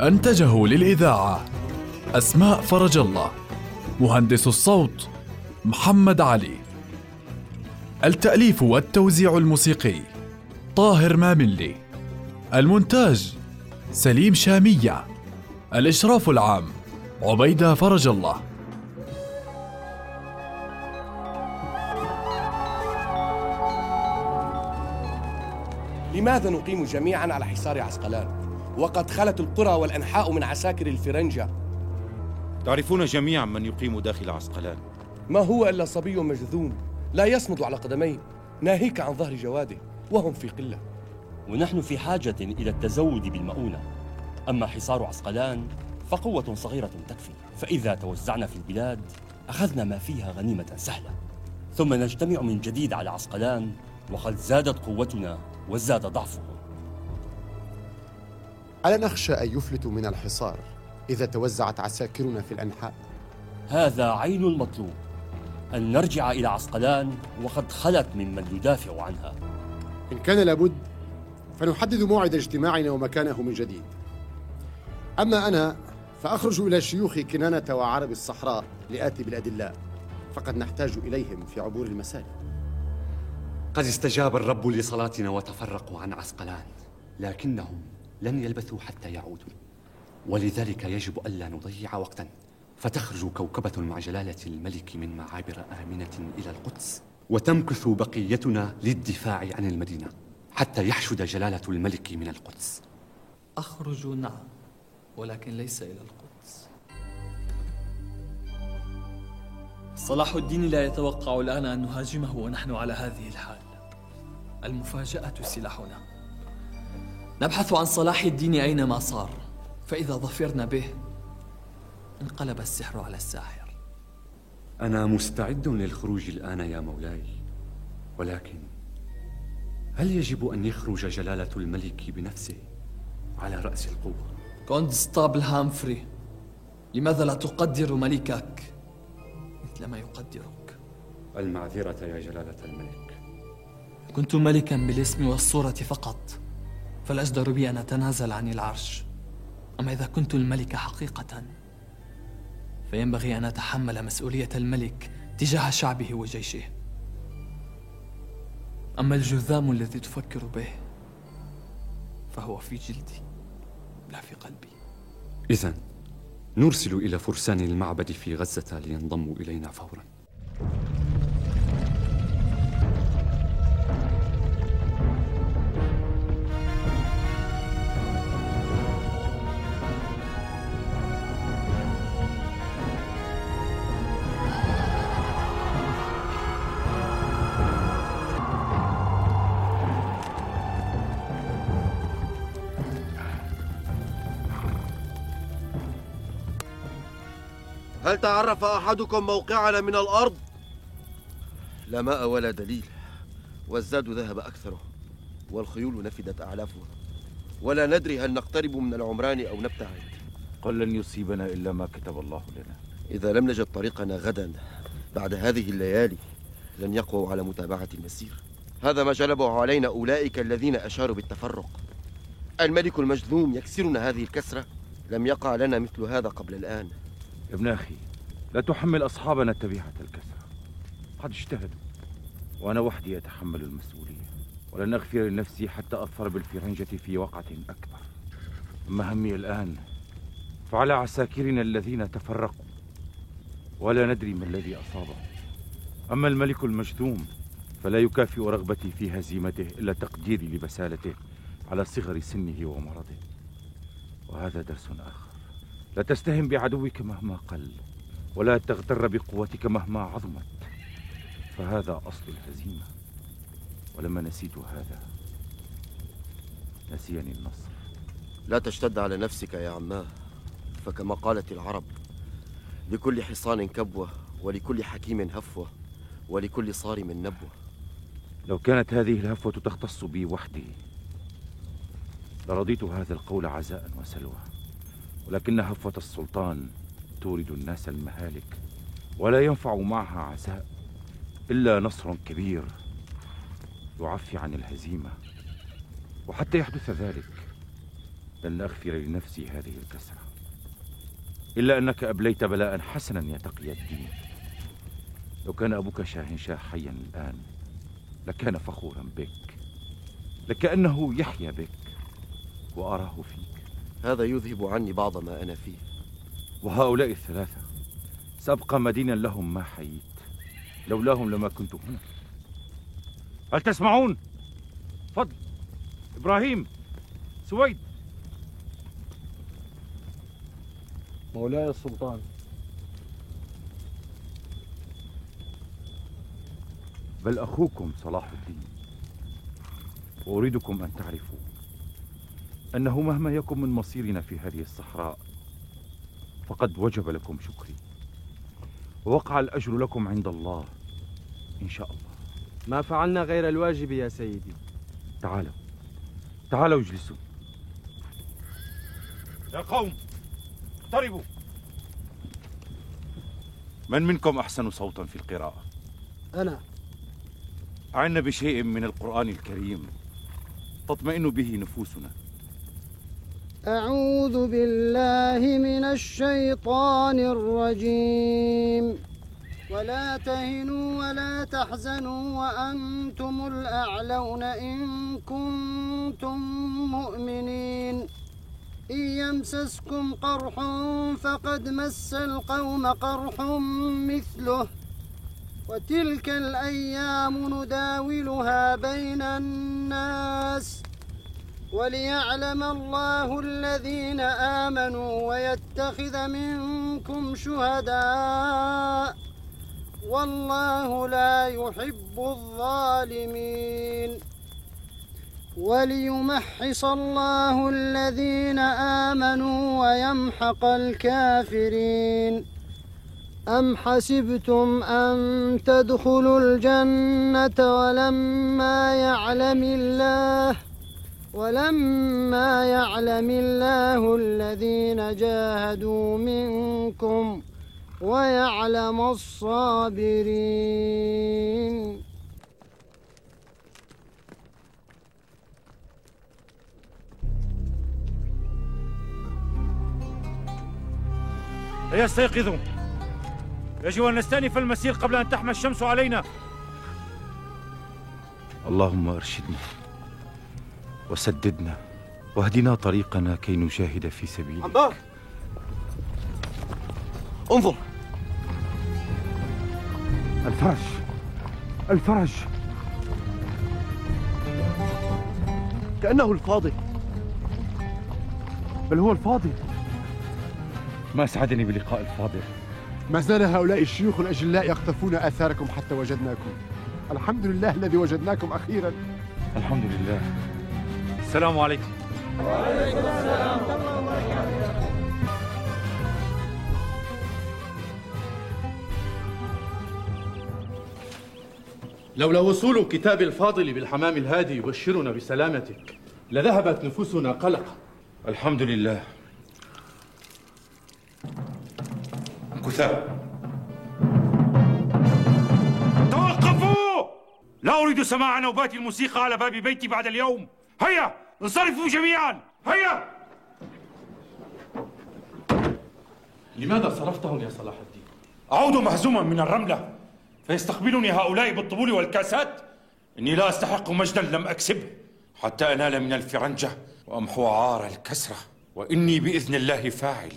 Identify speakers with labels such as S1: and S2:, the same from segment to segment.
S1: أنتجه للإذاعة أسماء فرج الله مهندس الصوت محمد علي. التأليف والتوزيع الموسيقي طاهر ماملي. المونتاج سليم شامية. الإشراف العام عبيدة فرج الله.
S2: لماذا نقيم جميعا على حصار عسقلان؟ وقد خلت القرى والأنحاء من عساكر الفرنجة.
S3: تعرفون جميعا من يقيم داخل عسقلان.
S2: ما هو إلا صبي مجذوم لا يصمد على قدميه ناهيك عن ظهر جواده وهم في قلة.
S4: ونحن في حاجة إلى التزود بالمؤونة. أما حصار عسقلان فقوة صغيرة تكفي. فإذا توزعنا في البلاد أخذنا ما فيها غنيمة سهلة. ثم نجتمع من جديد على عسقلان وقد زادت قوتنا وزاد ضعفهم.
S5: ألا نخشى أن يفلتوا من الحصار إذا توزعت عساكرنا في الأنحاء؟
S4: هذا عين المطلوب. أن نرجع إلى عسقلان وقد خلت ممن يدافع عنها.
S5: إن كان لابد فنحدد موعد اجتماعنا ومكانه من جديد. أما أنا فأخرج إلى شيوخ كنانة وعرب الصحراء لآتي بالأدلاء. فقد نحتاج إليهم في عبور المسالك.
S6: قد استجاب الرب لصلاتنا وتفرقوا عن عسقلان لكنهم لن يلبثوا حتى يعودوا. ولذلك يجب ألا نضيع وقتا. فتخرج كوكبة مع جلالة الملك من معابر آمنة إلى القدس وتمكث بقيتنا للدفاع عن المدينة حتى يحشد جلالة الملك من القدس.
S7: أخرج نعم ولكن ليس إلى القدس. صلاح الدين لا يتوقع الآن أن نهاجمه ونحن على هذه الحال. المفاجأة سلاحنا. نبحث عن صلاح الدين أينما صار فإذا ظفرنا به انقلب السحر على الساحر.
S6: أنا مستعد للخروج الآن يا مولاي ولكن هل يجب أن يخرج جلالة الملك بنفسه على رأس القوة؟
S7: كونستابل هامفري لماذا لا تقدر ملكك مثل ما يقدرك؟
S6: المعذرة يا جلالة الملك.
S7: كنت ملكا بالاسم والصورة فقط. فالأجدر بي أن أتنازل عن العرش. أما إذا كنت الملك حقيقة فينبغي أن أتحمل مسؤولية الملك تجاه شعبه وجيشه. أما الجذام الذي تفكر به فهو في جلدي لا في قلبي.
S6: إذا نرسل إلى فرسان المعبد في غزة لينضموا إلينا فورا.
S8: تعرف أحدكم موقعنا من الأرض؟ لا ماء ولا دليل والزاد ذهب أكثره والخيول نفدت أعلافها ولا ندري هل نقترب من العمران أو نبتعد
S3: قل لن يصيبنا إلا ما كتب الله لنا.
S8: إذا لم نجد طريقنا غدا بعد هذه الليالي لن يقووا على متابعة المسير هذا ما جلبه علينا أولئك الذين أشاروا بالتفرق. الملك المجذوم يكسرنا هذه الكسرة لم يقع لنا مثل هذا قبل الآن.
S3: ابن أخي لا تحمل أصحابنا تبيعة الكسرة قد اجتهدوا وأنا وحدي أتحمل المسؤولية. ولن أغفر لنفسي حتى أظفر بالفرنجة في وقعة أكبر. أما همي الآن فعلى عساكرنا الذين تفرقوا ولا ندري ما الذي أصابه أما الملك المجذوم فلا يكافئ رغبتي في هزيمته إلا تقديري لبسالته على صغر سنه ومرضه. وهذا درس آخر. لا تستهن بعدوك مهما قل. ولا تغتر بقوتك مهما عظمت. فهذا أصل الهزيمة ولما نسيت هذا نسيني النصر.
S8: لا تشتد على نفسك يا عماه فكما قالت العرب لكل حصان كبوة ولكل حكيم هفوة ولكل صارم نبوة.
S3: لو كانت هذه الهفوة تختص بي وحدي لرضيت هذا القول عزاء وسلوى. ولكن هفوة السلطان تورد الناس المهالك ولا ينفع معها عزاء إلا نصر كبير يعفي عن الهزيمة. وحتى يحدث ذلك لن أغفر لنفسي هذه الكسرة إلا أنك أبليت بلاء حسنا يا تقي الدين. لو كان أبوك شاهنشاه حيا الآن لكان فخورا بك لكأنه يحيا بك وأراه فيك.
S8: هذا يذهب عني بعض ما أنا فيه.
S3: وهؤلاء الثلاثة سأبقى مدينا لهم ما حييت. لولاهم لما كنت هنا. هل تسمعون؟ فضل إبراهيم سويد.
S9: مولاي السلطان.
S3: بل أخوكم صلاح الدين. وأريدكم أن تعرفوا أنه مهما يكن من مصيرنا في هذه الصحراء فقد وجب لكم شكري. ووقع الأجر لكم عند الله إن شاء الله.
S9: ما فعلنا غير الواجب يا سيدي.
S3: تعالوا. تعالوا اجلسوا. يا قوم اقتربوا. من منكم أحسن صوتا في القراءة؟
S5: أنا.
S3: أعنا بشيء من القرآن الكريم تطمئن به نفوسنا.
S10: أعوذ بالله من الشيطان الرجيم. ولا تهنوا ولا تحزنوا وأنتم الأعلون إن كنتم مؤمنين. إن يمسسكم قرح فقد مس القوم قرح مثله. وتلك الأيام نداولها بين الناس. وليعلم الله الذين آمنوا ويتخذ منكم شهداء والله لا يحب الظالمين. وليمحص الله الذين آمنوا ويمحق الكافرين. أم حسبتم أن تدخلوا الجنة ولما يعلم الله ولما يعلم الله الذين جاهدوا منكم ويعلم الصابرين.
S3: هيا استيقظوا يجب أن نستأنف المسير قبل أن تحمى الشمس علينا. اللهم ارشدنا وسددنا. واهدنا طريقنا كي نجاهد في سبيلك.
S8: عمار انظر!
S3: الفرج! الفرج!
S8: كأنه الفاضل
S3: بل هو الفاضل ما أسعدني بلقاء الفاضل
S5: ما زال هؤلاء الشيوخ الأجلاء يقتفون آثاركم حتى وجدناكم. الحمد لله الذي وجدناكم أخيرا.
S3: الحمد لله. السلام عليكم.
S11: لولا وصول كتاب الفاضل بالحمام الهادي يبشرنا بسلامتك لذهبت نفوسنا قلقا.
S3: الحمد لله. كثاب. توقفوا! لا أريد سماع نوبات الموسيقى على باب بيتي بعد اليوم. هيا! انصرفوا جميعا. هيا!
S11: لماذا صرفتهم يا صلاح الدين؟
S3: أعود مهزوما من الرملة. فيستقبلني هؤلاء بالطبول والكاسات. إني لا أستحق مجدا لم أكسبه حتى أنال من الفرنجة وأمحو عار الكسرة. وإني بإذن الله فاعل.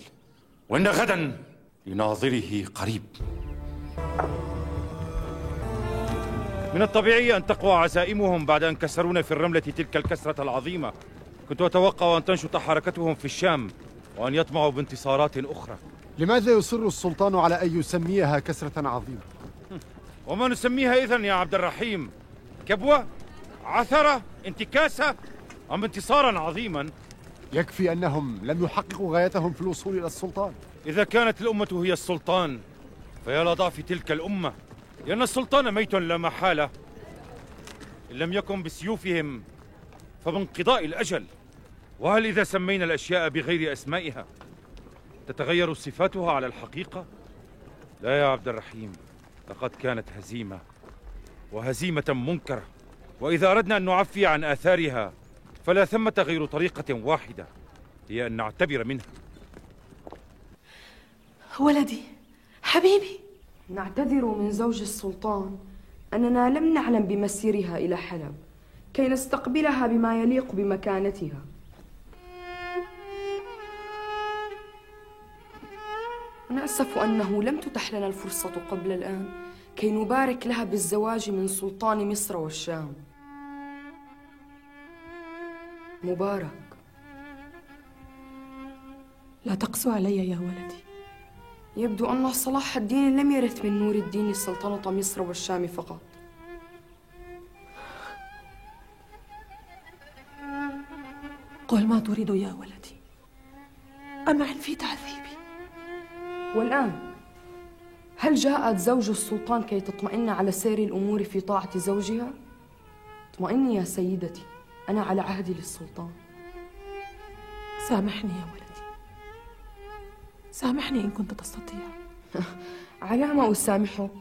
S3: وإن غدا لناظره قريب. من الطبيعي أن تقوى عزائمهم بعد أن كسرونا في الرملة تلك الكسرة العظيمة. كنت أتوقع أن تنشط حركتهم في الشام وأن يطمعوا بانتصارات أخرى.
S5: لماذا يصر السلطان على أن يسميها كسرة عظيمة؟
S3: وما نسميها إذن يا عبد الرحيم؟ كبوة عثرة انتكاسة أم انتصارا عظيما؟
S5: يكفي أنهم لم يحققوا غايتهم في الوصول إلى السلطان.
S3: إذا كانت الأمة هي السلطان فيا لضعف تلك الأمة. لأن السلطان ميت لا محالة إن لم يكن بسيوفهم فبانقضاء الأجل وهل إذا سمينا الأشياء بغير أسمائها تتغير صفاتها على الحقيقة؟ لا يا عبد الرحيم لقد كانت هزيمة وهزيمة منكرة وإذا أردنا أن نعفي عن آثارها فلا ثمة غير طريقة واحدة هي أن نعتبر منها
S12: ولدي حبيبي
S13: نعتذر من زوج السلطان. أننا لم نعلم بمسيرها إلى حلب كي نستقبلها بما يليق بمكانتها. نأسف أنه لم تتح لنا الفرصة قبل الآن كي نبارك لها بالزواج من سلطان مصر والشام. مبارك.
S12: لا تقسو علي يا ولدي.
S13: يبدو أن صلاح الدين لم يرث من نور الدين سلطنة مصر والشام فقط.
S12: قل ما تريد يا ولدي. أمعن في تعذيبي
S13: والآن هل جاءت زوج السلطان كي تطمئن على سير الأمور في طاعة زوجها؟ اطمئني يا سيدتي أنا على عهدي للسلطان.
S12: سامحني يا ولدي. سامحني إن كنت تستطيع.
S13: على ما أسامحك.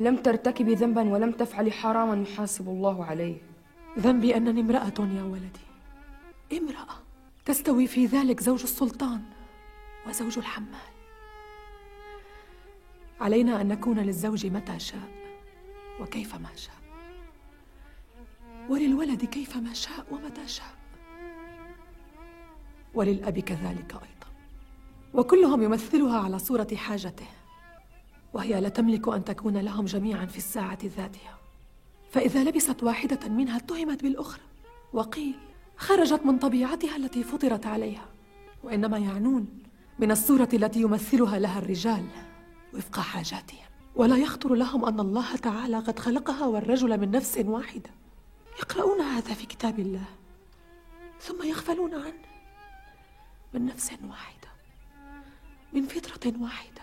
S13: لم ترتكبي ذنبا ولم تفعلي حراما يحاسب الله عليه.
S12: ذنبي أنني امرأة يا ولدي. امرأة تستوي في ذلك زوج السلطان وزوج الحمال. علينا أن نكون للزوج متى شاء وكيفما شاء. وللولد كيفما شاء ومتى شاء. وللأب كذلك أيضا. وكلهم يمثلها على صورة حاجته. وهي لا تملك أن تكون لهم جميعا في الساعة ذاتها. فإذا لبست واحدة منها اتهمت بالأخرى. وقيل خرجت من طبيعتها التي فطرت عليها. وإنما يعنون من الصورة التي يمثلها لها الرجال وفق حاجاتهم. ولا يخطر لهم أن الله تعالى قد خلقها والرجل من نفس واحدة. يقرؤون هذا في كتاب الله ثم يغفلون عنه من نفس واحدة. من فطرة واحدة.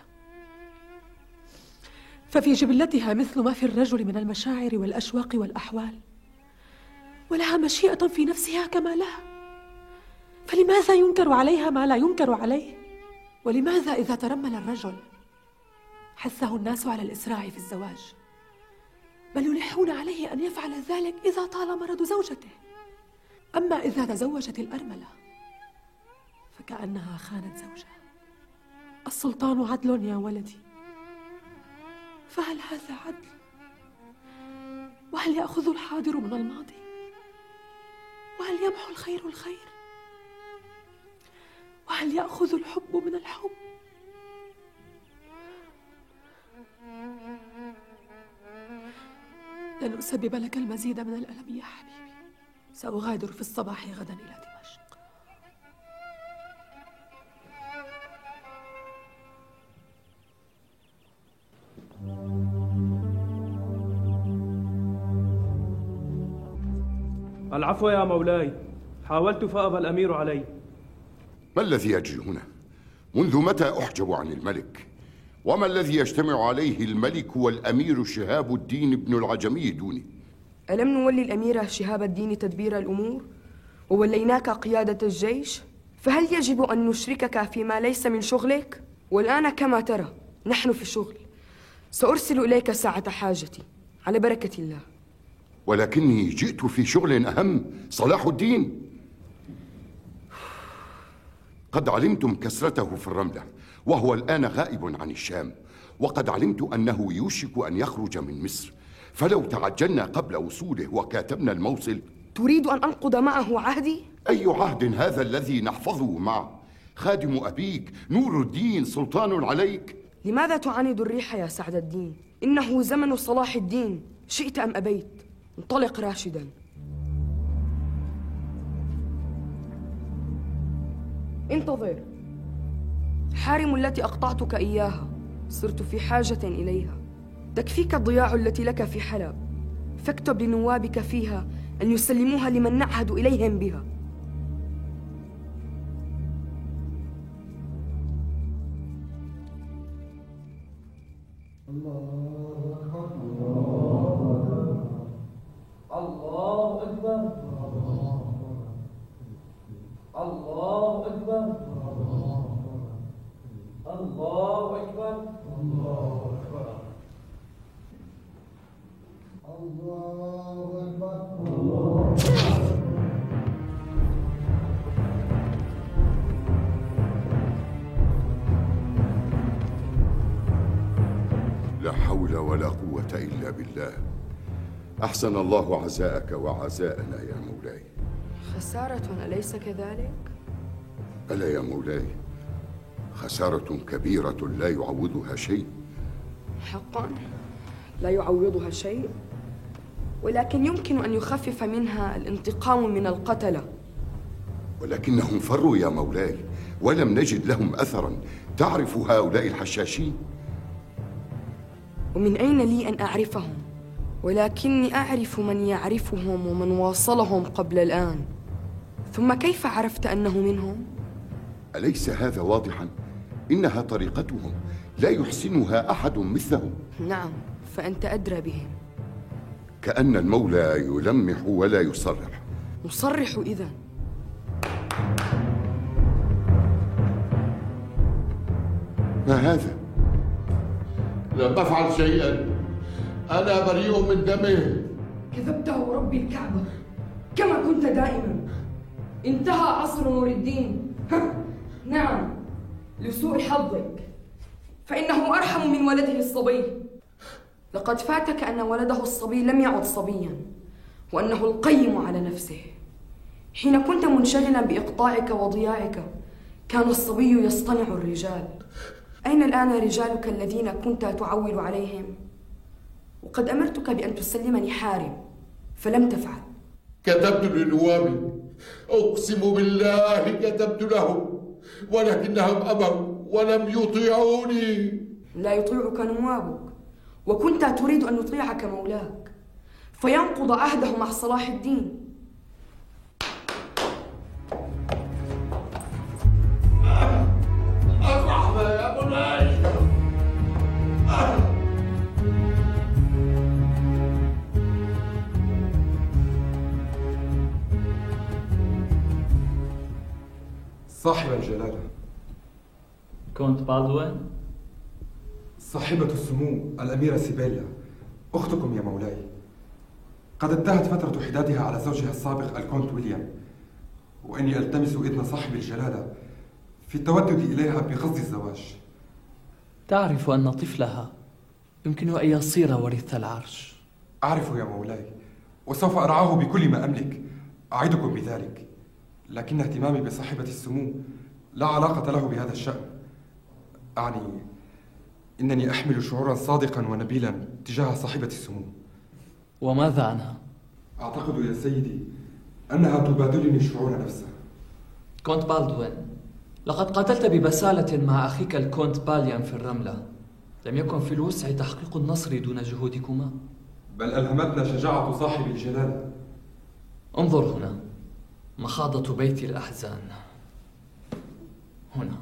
S12: ففي جبلتها مثل ما في الرجل من المشاعر والأشواق والأحوال ولها مشيئة في نفسها كما لها. فلماذا ينكر عليها ما لا ينكر عليه؟ ولماذا إذا ترمل الرجل حثه الناس على الإسراع في الزواج؟ بل يلحون عليه أن يفعل ذلك إذا طال مرض زوجته. أما إذا تزوجت الأرملة فكأنها خانت زوجها. السلطان عدل يا ولدي. فهل هذا عدل؟ وهل يأخذ الحاضر من الماضي؟ وهل يمحو الخير الخير؟ وهل يأخذ الحب من الحب؟ لن أسبب لك المزيد من الألم يا حبيبي. سأغادر في الصباح غدا إلى دمشق.
S9: العفو يا مولاي حاولت فأبى الأمير علي
S14: ما الذي يجري هنا؟ منذ متى أحجب عن الملك؟ وما الذي يجتمع عليه الملك والأمير شهاب الدين بن العجمي دوني؟
S13: ألم نولي الأمير شهاب الدين تدبير الأمور؟ ووليناك قيادة الجيش؟ فهل يجب أن نشركك فيما ليس من شغلك؟ والآن كما ترى نحن في شغل سأرسل إليك ساعة حاجتي على بركة الله
S14: ولكني جئت في شغل أهم صلاح الدين قد علمتم كسرته في الرملة وهو الآن غائب عن الشام وقد علمت أنه يوشك أن يخرج من مصر فلو تعجلنا قبل وصوله وكاتبنا الموصل
S13: تريد أن أنقض معه عهدي؟
S14: أي عهد هذا الذي نحفظه معه؟ خادم أبيك نور الدين سلطان عليك
S13: لماذا تعاند الريح يا سعد الدين؟ إنه زمن صلاح الدين شئت أم أبيت انطلق راشدا. انتظر. حارم التي أقطعتك إياها. صرت في حاجة إليها. تكفيك الضياع التي لك في حلب. فاكتب لنوابك فيها أن يسلموها لمن نعهد إليهم بها.
S14: إلا بالله أحسن الله عزاءك وعزاءنا يا مولاي.
S13: خسارة أليس كذلك؟
S14: ألا يا مولاي. خسارة كبيرة لا يعوضها شيء.
S13: حقا لا يعوضها شيء ولكن يمكن أن يخفف منها الانتقام من القتلة.
S14: ولكنهم فروا يا مولاي ولم نجد لهم أثرا. تعرف هؤلاء الحشاشين؟
S13: ومن أين لي أن أعرفهم؟ ولكني أعرف من يعرفهم ومن واصلهم قبل الآن ثم كيف عرفت أنه منهم؟
S14: أليس هذا واضحا؟ إنها طريقتهم لا يحسنها أحد مثلهم
S13: نعم فأنت أدرى بهم
S14: كأن المولى يلمح ولا يصرح
S13: مصرح إذا
S14: ما هذا؟
S15: لم أفعل شيئا أنا بريء من دمه.
S13: كذبته ربي الكعبة كما كنت دائما. انتهى عصر نور الدين. نعم لسوء حظك. فإنه أرحم من ولده الصبي. لقد فاتك أن ولده الصبي لم يعد صبيا وأنه القيم على نفسه. حين كنت منشغلا بإقطاعك وضياعك كان الصبي يصطنع الرجال. أين الآن رجالك الذين كنت تعول عليهم؟ وقد أمرتك بأن تسلمني حارم فلم تفعل.
S15: كتبت لنوابي أقسم بالله كتبت لهم ولكنهم أبوا ولم يطيعوني.
S13: لا يطيعك نوابك وكنت تريد أن يطيعك مولاك فينقض عهده مع صلاح الدين.
S16: صاحب الجلالة.
S7: كونت بالدوين
S16: صاحبة السمو الأميرة سيبيليا. أختكم يا مولاي. قد انتهت فترة حدادها على زوجها السابق الكونت ويليام. وإني ألتمس إذن صاحب الجلالة في التودد إليها بقصد الزواج.
S7: تعرف أن طفلها يمكن أن يصير وريث العرش.
S16: أعرف يا مولاي وسوف أرعاه بكل ما أملك. أعدكم بذلك. لكن اهتمامي بصاحبة السمو لا علاقة له بهذا الشأن. أعني إنني أحمل شعورا صادقا ونبيلا تجاه صاحبة السمو.
S7: وماذا عنها؟
S16: أعتقد يا سيدي أنها تبادلني الشعور نفسه.
S7: كونت بالدوين لقد قاتلت ببسالة مع أخيك الكونت باليان في الرملة. لم يكن في الوسع تحقيق النصر دون جهودكما.
S16: بل ألهمتنا شجاعة صاحب الجلالة
S7: انظر هنا. مخاضة بيت الأحزان. هنا.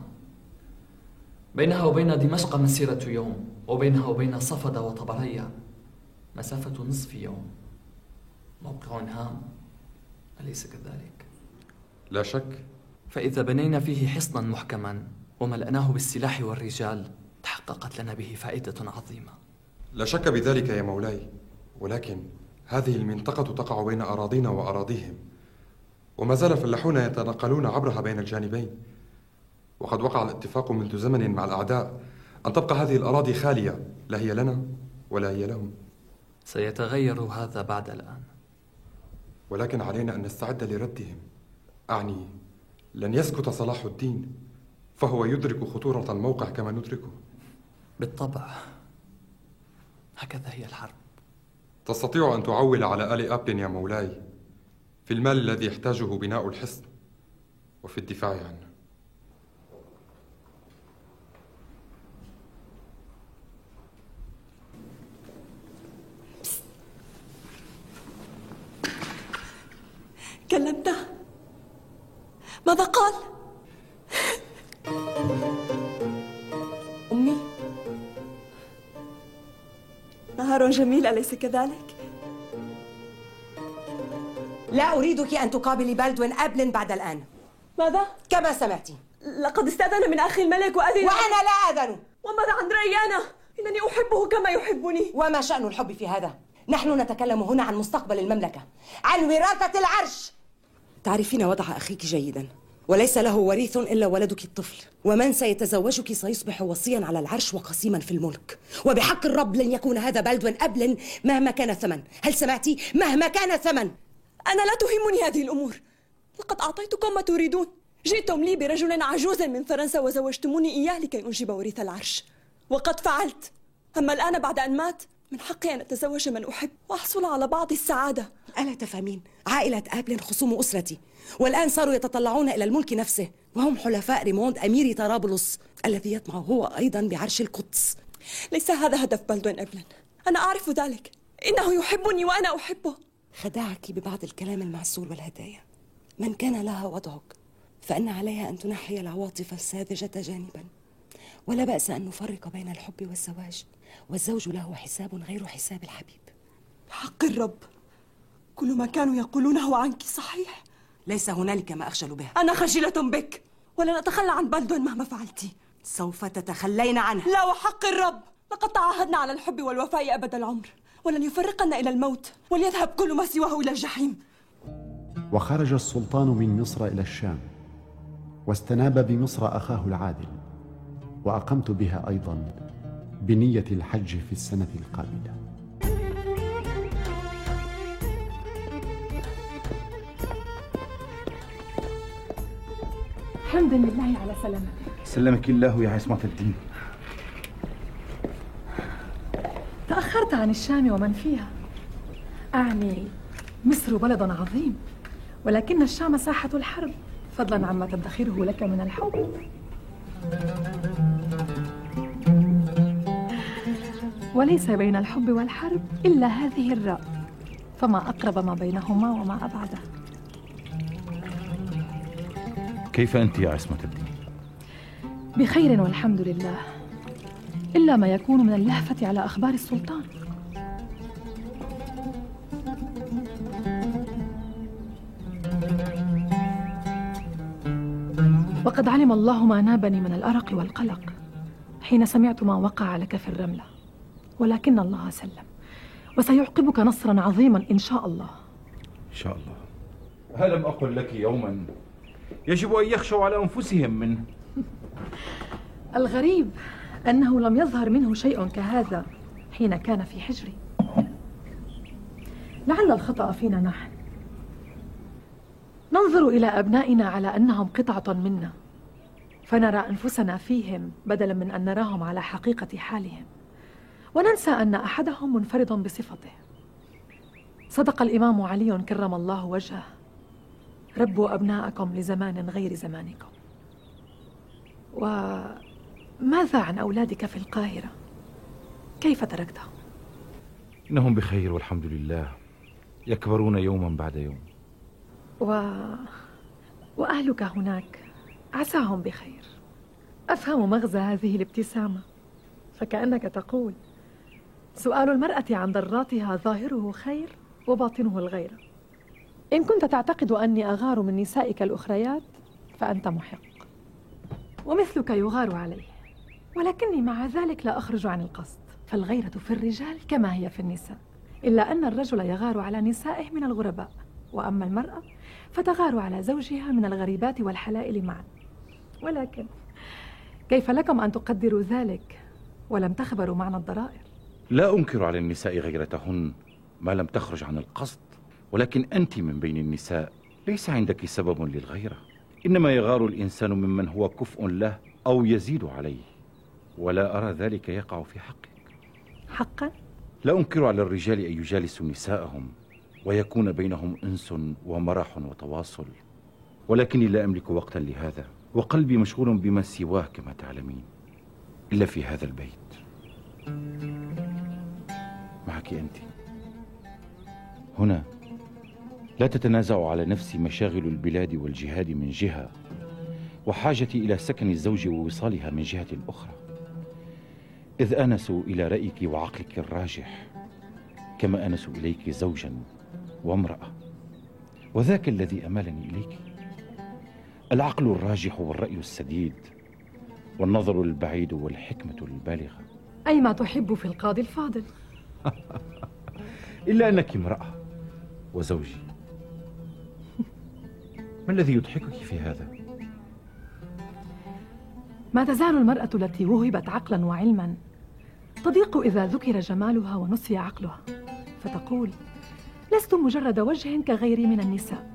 S7: بينها وبين دمشق مسيرة يوم وبينها وبين صفد وطبرية مسافة نصف يوم. موقع هام أليس كذلك؟
S16: لا شك.
S7: فإذا بنينا فيه حصنا محكما وملأناه بالسلاح والرجال تحققت لنا به فائدة عظيمة.
S16: لا شك بذلك يا مولاي ولكن هذه المنطقة تقع بين أراضينا وأراضيهم. وما زال الفلاحون يتنقلون عبرها بين الجانبين. وقد وقع الاتفاق منذ زمن مع الأعداء أن تبقى هذه الأراضي خالية لا هي لنا ولا هي لهم.
S7: سيتغير هذا بعد الآن.
S16: ولكن علينا أن نستعد لردهم. أعني لن يسكت صلاح الدين فهو يدرك خطورة الموقع كما ندركه.
S7: بالطبع. هكذا هي الحرب.
S16: تستطيع أن تعول على آل أبل يا مولاي. في المال الذي يحتاجه بناء الحصن وفي الدفاع عنه
S12: كلمته ماذا قال؟
S13: أمي
S12: نهار جميل أليس كذلك؟
S17: لا أريدك أن تقابلي بالدوين أبل بعد الآن.
S12: ماذا؟
S17: كما سمعت.
S12: لقد استأذن من أخي الملك وأذن
S17: وأنا لا أذن.
S12: وماذا عن ريانا؟ إنني أحبه كما يحبني.
S17: وما شأن الحب في هذا؟ نحن نتكلم هنا عن مستقبل المملكة عن وراثة العرش. تعرفين وضع أخيك جيدا وليس له وريث إلا ولدك الطفل. ومن سيتزوجك سيصبح وصيا على العرش وقسيما في الملك. وبحق الرب لن يكون هذا بلد أبل مهما كان الثمن. هل سمعتي؟ مهما كان الثمن.
S18: أنا لا تهمني هذه الأمور. لقد أعطيتكم ما تريدون. جئتم لي برجل عجوز من فرنسا وزوجتموني إياه لكي أنجب وريث العرش. وقد فعلت. أما الآن بعد أن مات من حقي أن أتزوج من أحب وأحصل على بعض السعادة.
S17: ألا تفهمين؟ عائلة أبل خصوم أسرتي. والآن صاروا يتطلعون إلى الملك نفسه. وهم حلفاء ريموند أمير طرابلس الذي يطمع هو أيضا بعرش القدس.
S18: ليس هذا هدف بلدون أبلن. أنا أعرف ذلك. إنه يحبني وأنا أحبه.
S17: خدعك ببعض الكلام المعسول والهدايا. من كان لها وضعك فإن عليها أن تنحي العواطف الساذجة جانبا. ولا بأس أن نفرق بين الحب والزواج والزوج له حساب غير حساب الحبيب.
S18: حق الرب. كل ما كانوا يقولونه عنك صحيح.
S17: ليس هنالك ما أخجل به.
S18: أنا خجلة بك ولن أتخلى عن بلدون مهما فعلت.
S17: سوف تتخلين عنه
S18: لا وحق الرب. لقد تعاهدنا على الحب والوفاء أبد العمر. ولن يفرقنا إلى الموت وليذهب كل ما سواه إلى الجحيم.
S19: وخرج السلطان من مصر إلى الشام واستناب بمصر أخاه العادل وأقمت بها أيضا بنية الحج في السنة القابلة.
S12: حمدا لله على سلامتك.
S3: سلمك الله يا عصمة الدين.
S12: تأخرت عن الشام ومن فيها. أعني مصر بلد عظيم ولكن الشام ساحة الحرب. فضلا عما تدخره لك من الحب. وليس بين الحب والحرب إلا هذه الراء فما أقرب ما بينهما وما أبعده.
S3: كيف أنت يا عصمة الدين؟
S12: بخير والحمد لله. إلا ما يكون من اللهفة على أخبار السلطان. وقد علم الله ما نابني من الأرق والقلق حين سمعت ما وقع لك في الرملة ولكن الله سلم. وسيعقبك نصرا عظيما إن شاء الله.
S3: إن شاء الله. ألم أقل لك يوما يجب أن يخشوا على أنفسهم منه؟
S12: الغريب أنه لم يظهر منه شيء كهذا حين كان في حجري. لعل الخطأ فينا نحن. ننظر إلى أبنائنا على أنهم قطعة منا. فنرى أنفسنا فيهم بدلا من أن نراهم على حقيقة حالهم. وننسى أن أحدهم منفرد بصفته. صدق الإمام علي كرم الله وجهه. ربوا أبناءكم لزمان غير زمانكم. وماذا عن أولادك في القاهرة؟ كيف تركتهم؟
S3: إنهم بخير والحمد لله. يكبرون يوما بعد يوم.
S12: و... وأهلك هناك عساهم بخير. أفهم مغزى هذه الابتسامة. فكأنك تقول سؤال المرأة عن ضراتها ظاهره خير وباطنه الغير. إن كنت تعتقد أني أغار من نسائك الأخريات فأنت محق. ومثلك يغار عليه ولكني مع ذلك لا أخرج عن القصد. فالغيرة في الرجال كما هي في النساء. إلا أن الرجل يغار على نسائه من الغرباء. وأما المرأة فتغار على زوجها من الغريبات والحلائل معا. ولكن كيف لكم أن تقدروا ذلك ولم تخبروا معنى الضرائر؟
S3: لا أنكر على النساء غيرتهن ما لم تخرج عن القصد ولكن أنت من بين النساء ليس عندك سبب للغيرة. إنما يغار الإنسان ممن هو كفء له أو يزيد عليه. ولا أرى ذلك يقع في حقك.
S12: حقا؟
S3: لا أنكر على الرجال أن يجالسوا نساءهم ويكون بينهم أنس ومرح وتواصل ولكني لا أملك وقتا لهذا وقلبي مشغول بما سواه كما تعلمين إلا في هذا البيت. معك أنت. هنا لا تتنازع على نفسي مشاغل البلاد والجهاد من جهة وحاجتي إلى سكن الزوج ووصالها من جهة أخرى. إذ آنس إلى رأيك وعقلك الراجح كما آنس إليك زوجا وامرأة وذاك الذي أمالني إليك. العقل الراجح والرأي السديد والنظر البعيد والحكمة البالغة.
S12: أي ما تحب في القاضي الفاضل.
S3: إلا أنك امرأة وزوجي. ما الذي يضحكك في هذا؟
S12: ما تزال المرأة التي وهبت عقلا وعلما. تضيق إذا ذكر جمالها ونسي عقلها. فتقول لست مجرد وجه كغيري من النساء.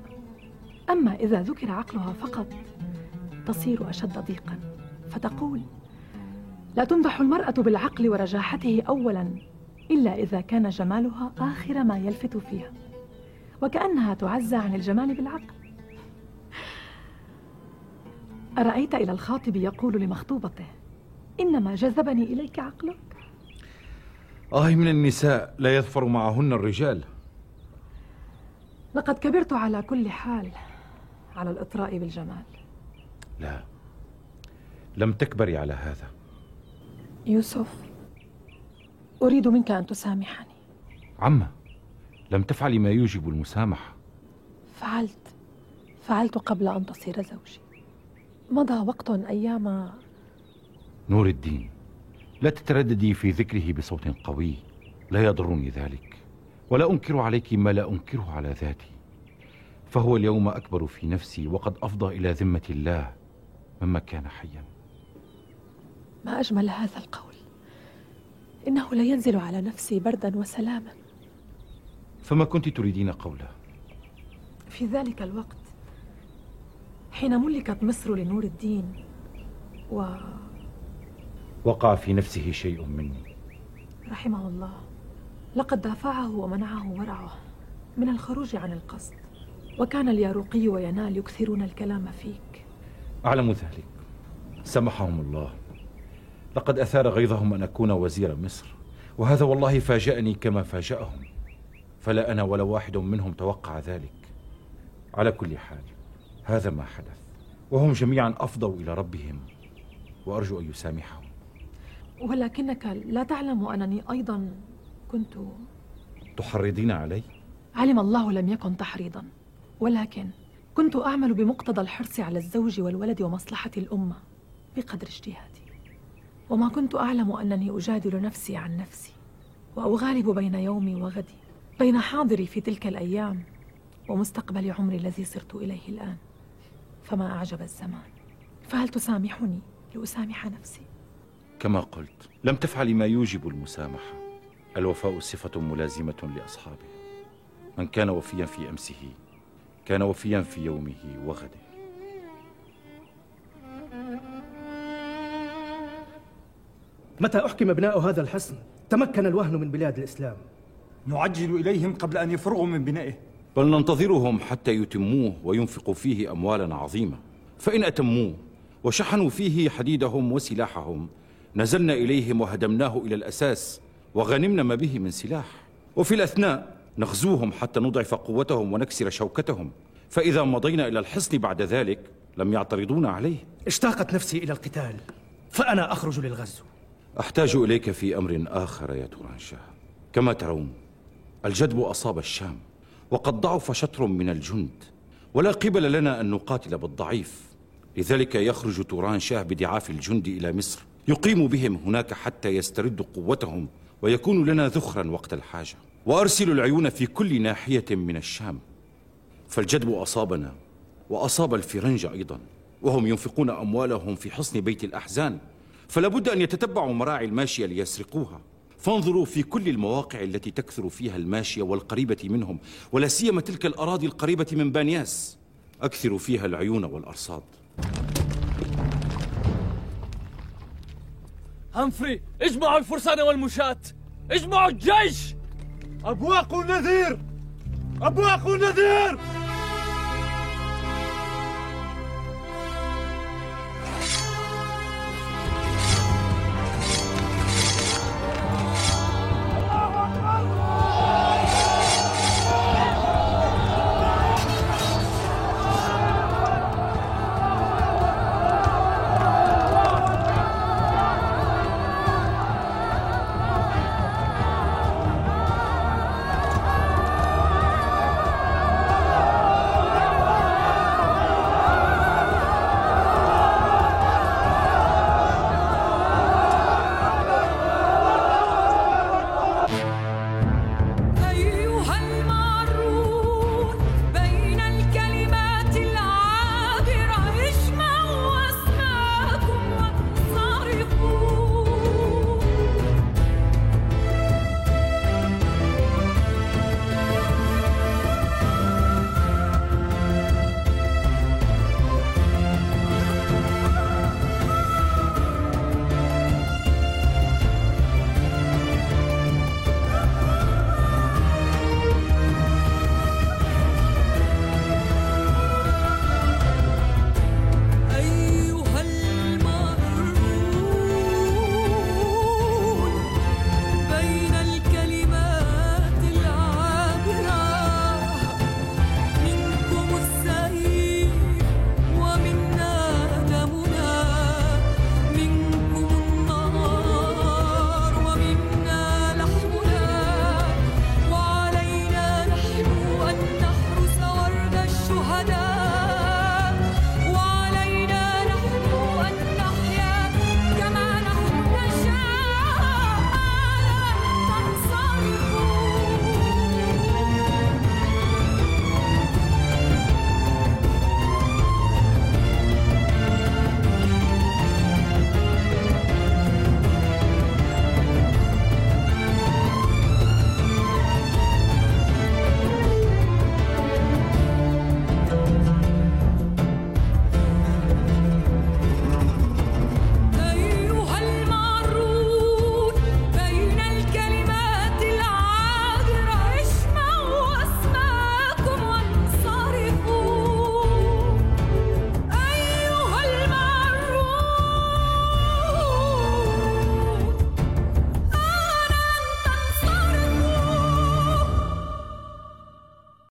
S12: أما إذا ذكر عقلها فقط تصير أشد ضيقا. فتقول لا تمدح المرأة بالعقل ورجاحته أولا إلا إذا كان جمالها آخر ما يلفت فيها. وكأنها تعزى عن الجمال بالعقل. أرأيت إلى الخاطب يقول لمخطوبته إنما جذبني إليك عقلك.
S3: آه من النساء لا يظفر معهن الرجال.
S12: لقد كبرت على كل حال على الإطراء بالجمال.
S3: لا لم تكبري على هذا.
S12: يوسف أريد منك أن تسامحني.
S3: عمه لم تفعلي ما يوجب المسامحة.
S12: فعلت فعلت قبل أن تصير زوجي. مضى وقت أيام
S3: نور الدين لا تترددي في ذكره بصوت قوي. لا يضرني ذلك ولا أنكر عليك ما لا أنكره على ذاتي. فهو اليوم أكبر في نفسي وقد أفضى إلى ذمة الله مما كان حيا.
S12: ما أجمل هذا القول؟ إنه لا ينزل على نفسي بردا وسلاما.
S3: فما كنت تريدين قوله؟
S12: في ذلك الوقت حين ملكت مصر لنور الدين و
S3: وقع في نفسه شيء مني.
S12: رحمه الله. لقد دافعه ومنعه ورعه من الخروج عن القصد وكان الياروقي وينال يكثرون الكلام فيك.
S3: أعلم ذلك. سمحهم الله. لقد أثار غيظهم أن أكون وزير مصر وهذا والله فاجأني كما فاجأهم. فلا أنا ولا واحد منهم توقع ذلك. على كل حال. هذا ما حدث وهم جميعا أفضوا إلى ربهم وأرجو أن يسامحهم.
S12: ولكنك لا تعلم أنني أيضا كنت
S3: تحرضين علي؟
S12: علم الله لم يكن تحريضا ولكن كنت أعمل بمقتضى الحرص على الزوج والولد ومصلحة الأمة بقدر اجتهادي. وما كنت أعلم أنني أجادل نفسي عن نفسي وأغالب بين يومي وغدي بين حاضري في تلك الأيام ومستقبل عمري الذي صرت إليه الآن. فما أعجب الزمان. فهل تسامحني لأسامح نفسي؟
S3: كما قلت لم تفعلي ما يوجب المسامحة. الوفاء صفة ملازمة لأصحابه. من كان وفيا في أمسه كان وفيا في يومه وغده.
S20: متى أحكم بناء هذا الحصن؟ تمكن الوهن من بلاد الإسلام.
S21: نعجل إليهم قبل أن يفرغوا من بنائه.
S3: بل ننتظرهم حتى يتموه وينفقوا فيه أموالا عظيمة. فإن أتموه وشحنوا فيه حديدهم وسلاحهم نزلنا إليهم وهدمناه إلى الأساس وغنمنا ما به من سلاح. وفي الأثناء نغزوهم حتى نضعف قوتهم ونكسر شوكتهم. فإذا مضينا إلى الحصن بعد ذلك لم يعترضون عليه.
S20: اشتاقت نفسي إلى القتال فأنا أخرج للغزو.
S3: أحتاج إليك في أمر آخر يا تورانشاه. كما ترون الجدب أصاب الشام. وقد ضعف شطر من الجند ولا قبل لنا أن نقاتل بالضعيف. لذلك يخرج توران شاه بدعاف الجند إلى مصر يقيم بهم هناك حتى يستردوا قوتهم ويكون لنا ذخرا وقت الحاجة. وأرسل العيون في كل ناحية من الشام. فالجدب أصابنا وأصاب الفرنج أيضا وهم ينفقون أموالهم في حصن بيت الأحزان. فلا بد أن يتتبعوا مراعي الماشية ليسرقوها. فانظروا في كل المواقع التي تكثر فيها الماشية والقريبة منهم ولا سيما تلك الأراضي القريبة من بانياس. أكثروا فيها العيون والأرصاد.
S22: همفري اجمعوا الفرسان والمشاة. اجمعوا الجيش!
S21: أبواق النذير! أبواق النذير!